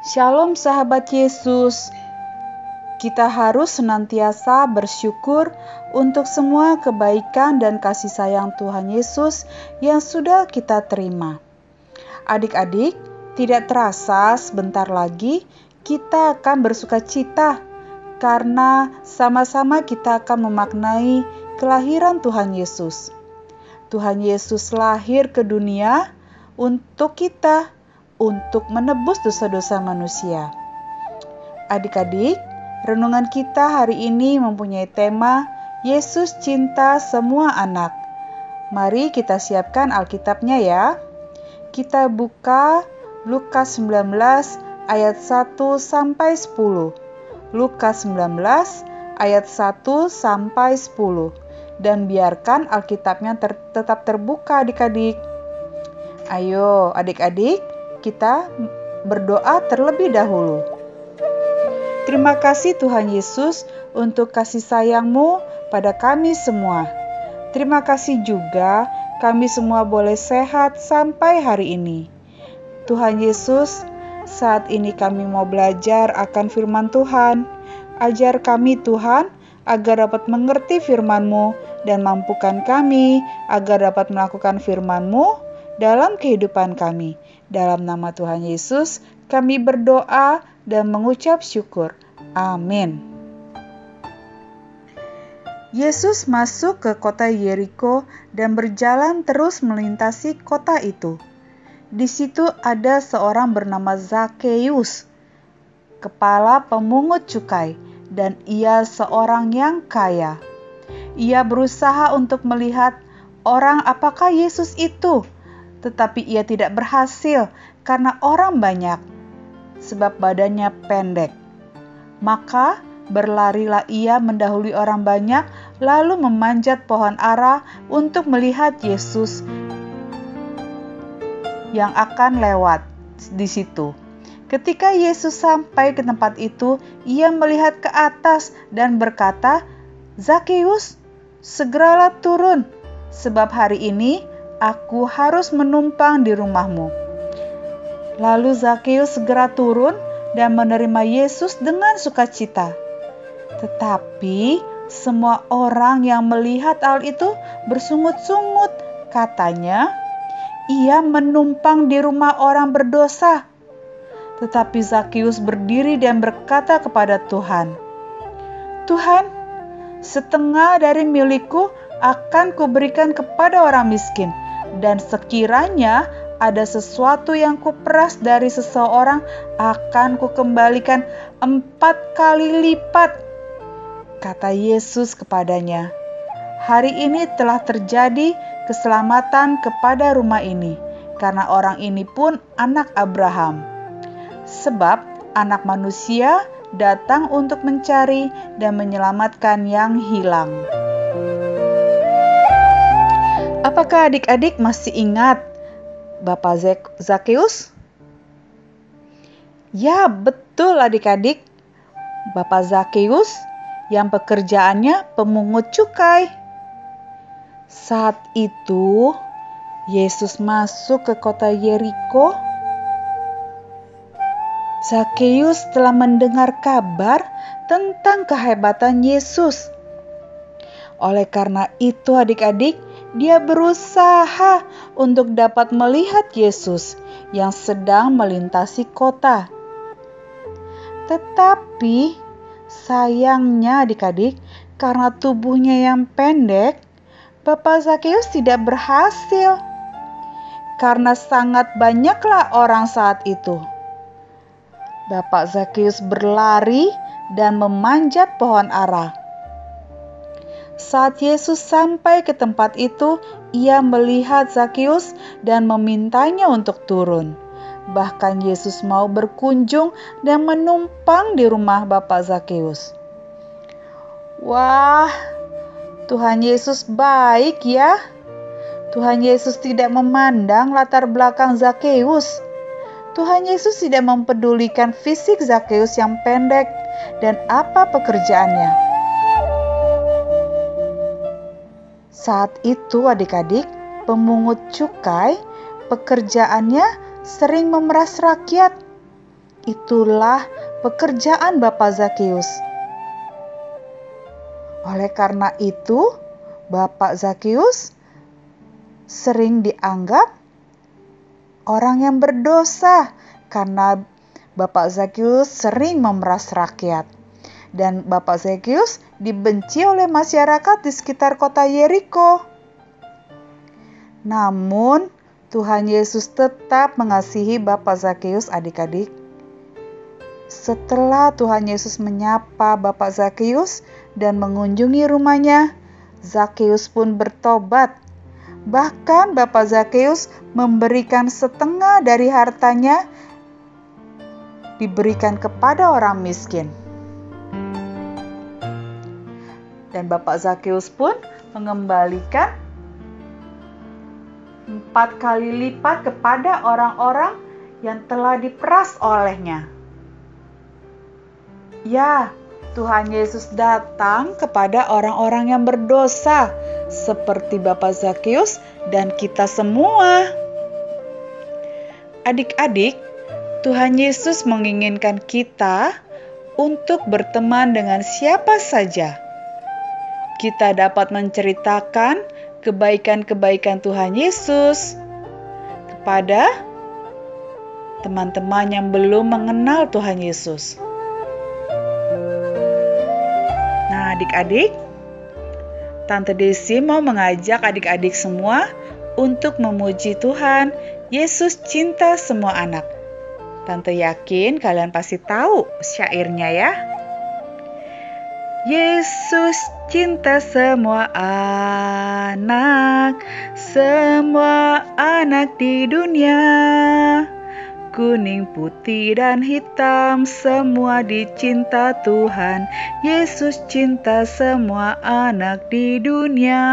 Shalom sahabat Yesus. Kita harus senantiasa bersyukur untuk semua kebaikan dan kasih sayang Tuhan Yesus yang sudah kita terima. Adik-adik, tidak terasa sebentar lagi kita akan bersuka cita karena sama-sama kita akan memaknai kelahiran Tuhan Yesus. Tuhan Yesus lahir ke dunia untuk kita untuk menebus dosa-dosa manusia. Adik-adik, renungan kita hari ini mempunyai tema Yesus cinta semua anak. Mari kita siapkan Alkitabnya ya. Kita buka Lukas 19 ayat 1 sampai 10. Lukas 19 ayat 1 sampai 10 dan biarkan Alkitabnya ter tetap terbuka adik-adik. Ayo adik-adik, kita berdoa terlebih dahulu. Terima kasih Tuhan Yesus untuk kasih sayangmu pada kami semua. Terima kasih juga kami semua boleh sehat sampai hari ini. Tuhan Yesus, saat ini kami mau belajar akan firman Tuhan. Ajar kami Tuhan agar dapat mengerti firman-Mu dan mampukan kami agar dapat melakukan firman-Mu dalam kehidupan kami. Dalam nama Tuhan Yesus, kami berdoa dan mengucap syukur. Amin. Yesus masuk ke kota Yeriko dan berjalan terus melintasi kota itu. Di situ ada seorang bernama Zakheus, kepala pemungut cukai, dan ia seorang yang kaya. Ia berusaha untuk melihat orang apakah Yesus itu tetapi ia tidak berhasil karena orang banyak, sebab badannya pendek. Maka berlarilah ia mendahului orang banyak, lalu memanjat pohon ara untuk melihat Yesus yang akan lewat di situ. Ketika Yesus sampai ke tempat itu, ia melihat ke atas dan berkata, "Zakheus, segeralah turun, sebab hari ini aku harus menumpang di rumahmu. Lalu Zakheus segera turun dan menerima Yesus dengan sukacita. Tetapi semua orang yang melihat hal itu bersungut-sungut. Katanya, ia menumpang di rumah orang berdosa. Tetapi Zakheus berdiri dan berkata kepada Tuhan, "Tuhan, setengah dari milikku akan kuberikan kepada orang miskin, dan sekiranya ada sesuatu yang kuperas dari seseorang, akan kukembalikan empat kali lipat. Kata Yesus kepadanya, "Hari ini telah terjadi keselamatan kepada rumah ini, karena orang ini pun anak Abraham. Sebab Anak Manusia datang untuk mencari dan menyelamatkan yang hilang." Apakah adik-adik masih ingat Bapak Zakheus? Ya, betul adik-adik. Bapak Zakheus yang pekerjaannya pemungut cukai. Saat itu, Yesus masuk ke kota Yeriko. Zakheus telah mendengar kabar tentang kehebatan Yesus. Oleh karena itu, adik-adik, dia berusaha untuk dapat melihat Yesus yang sedang melintasi kota. Tetapi sayangnya adik-adik, karena tubuhnya yang pendek, Bapak Zakheus tidak berhasil. Karena sangat banyaklah orang saat itu. Bapak Zakheus berlari dan memanjat pohon ara saat Yesus sampai ke tempat itu, ia melihat Zakheus dan memintanya untuk turun. Bahkan Yesus mau berkunjung dan menumpang di rumah Bapak Zakheus. Wah, Tuhan Yesus baik ya. Tuhan Yesus tidak memandang latar belakang Zakheus. Tuhan Yesus tidak mempedulikan fisik Zakheus yang pendek dan apa pekerjaannya. Saat itu adik-adik, pemungut cukai pekerjaannya sering memeras rakyat. itulah pekerjaan Bapak Zakius. Oleh karena itu, Bapak Zakius sering dianggap orang yang berdosa karena Bapak Zakius sering memeras rakyat. Dan Bapak Zakius dibenci oleh masyarakat di sekitar kota Yeriko. Namun, Tuhan Yesus tetap mengasihi Bapak Zakius adik-adik. Setelah Tuhan Yesus menyapa Bapak Zakius dan mengunjungi rumahnya, Zakius pun bertobat Bahkan Bapak Zakeus memberikan setengah dari hartanya diberikan kepada orang miskin. Dan Bapak Zakeus pun mengembalikan empat kali lipat kepada orang-orang yang telah diperas olehnya. Ya, Tuhan Yesus datang kepada orang-orang yang berdosa seperti Bapak Zakius dan kita semua. Adik-adik, Tuhan Yesus menginginkan kita untuk berteman dengan siapa saja. Kita dapat menceritakan kebaikan-kebaikan Tuhan Yesus kepada teman-teman yang belum mengenal Tuhan Yesus. Nah, adik-adik, Tante Desi mau mengajak adik-adik semua untuk memuji Tuhan. Yesus cinta semua anak. Tante yakin kalian pasti tahu syairnya ya. Yesus cinta semua anak, semua anak di dunia kuning, putih, dan hitam, semua dicinta Tuhan. Yesus cinta semua anak di dunia.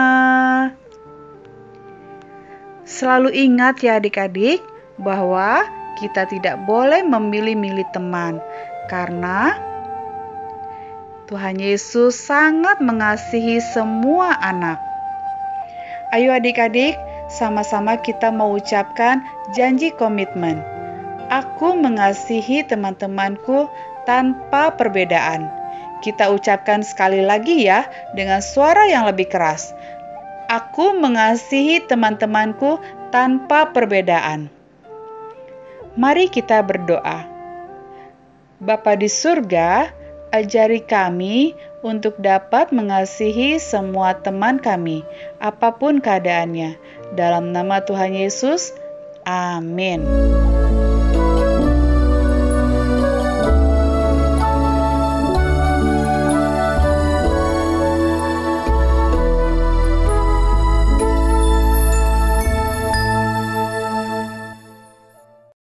Selalu ingat ya adik-adik bahwa kita tidak boleh memilih-milih teman karena Tuhan Yesus sangat mengasihi semua anak. Ayo adik-adik, sama-sama kita mengucapkan janji komitmen. Aku mengasihi teman-temanku tanpa perbedaan. Kita ucapkan sekali lagi ya dengan suara yang lebih keras. Aku mengasihi teman-temanku tanpa perbedaan. Mari kita berdoa. Bapa di surga, ajari kami untuk dapat mengasihi semua teman kami, apa pun keadaannya. Dalam nama Tuhan Yesus, amin.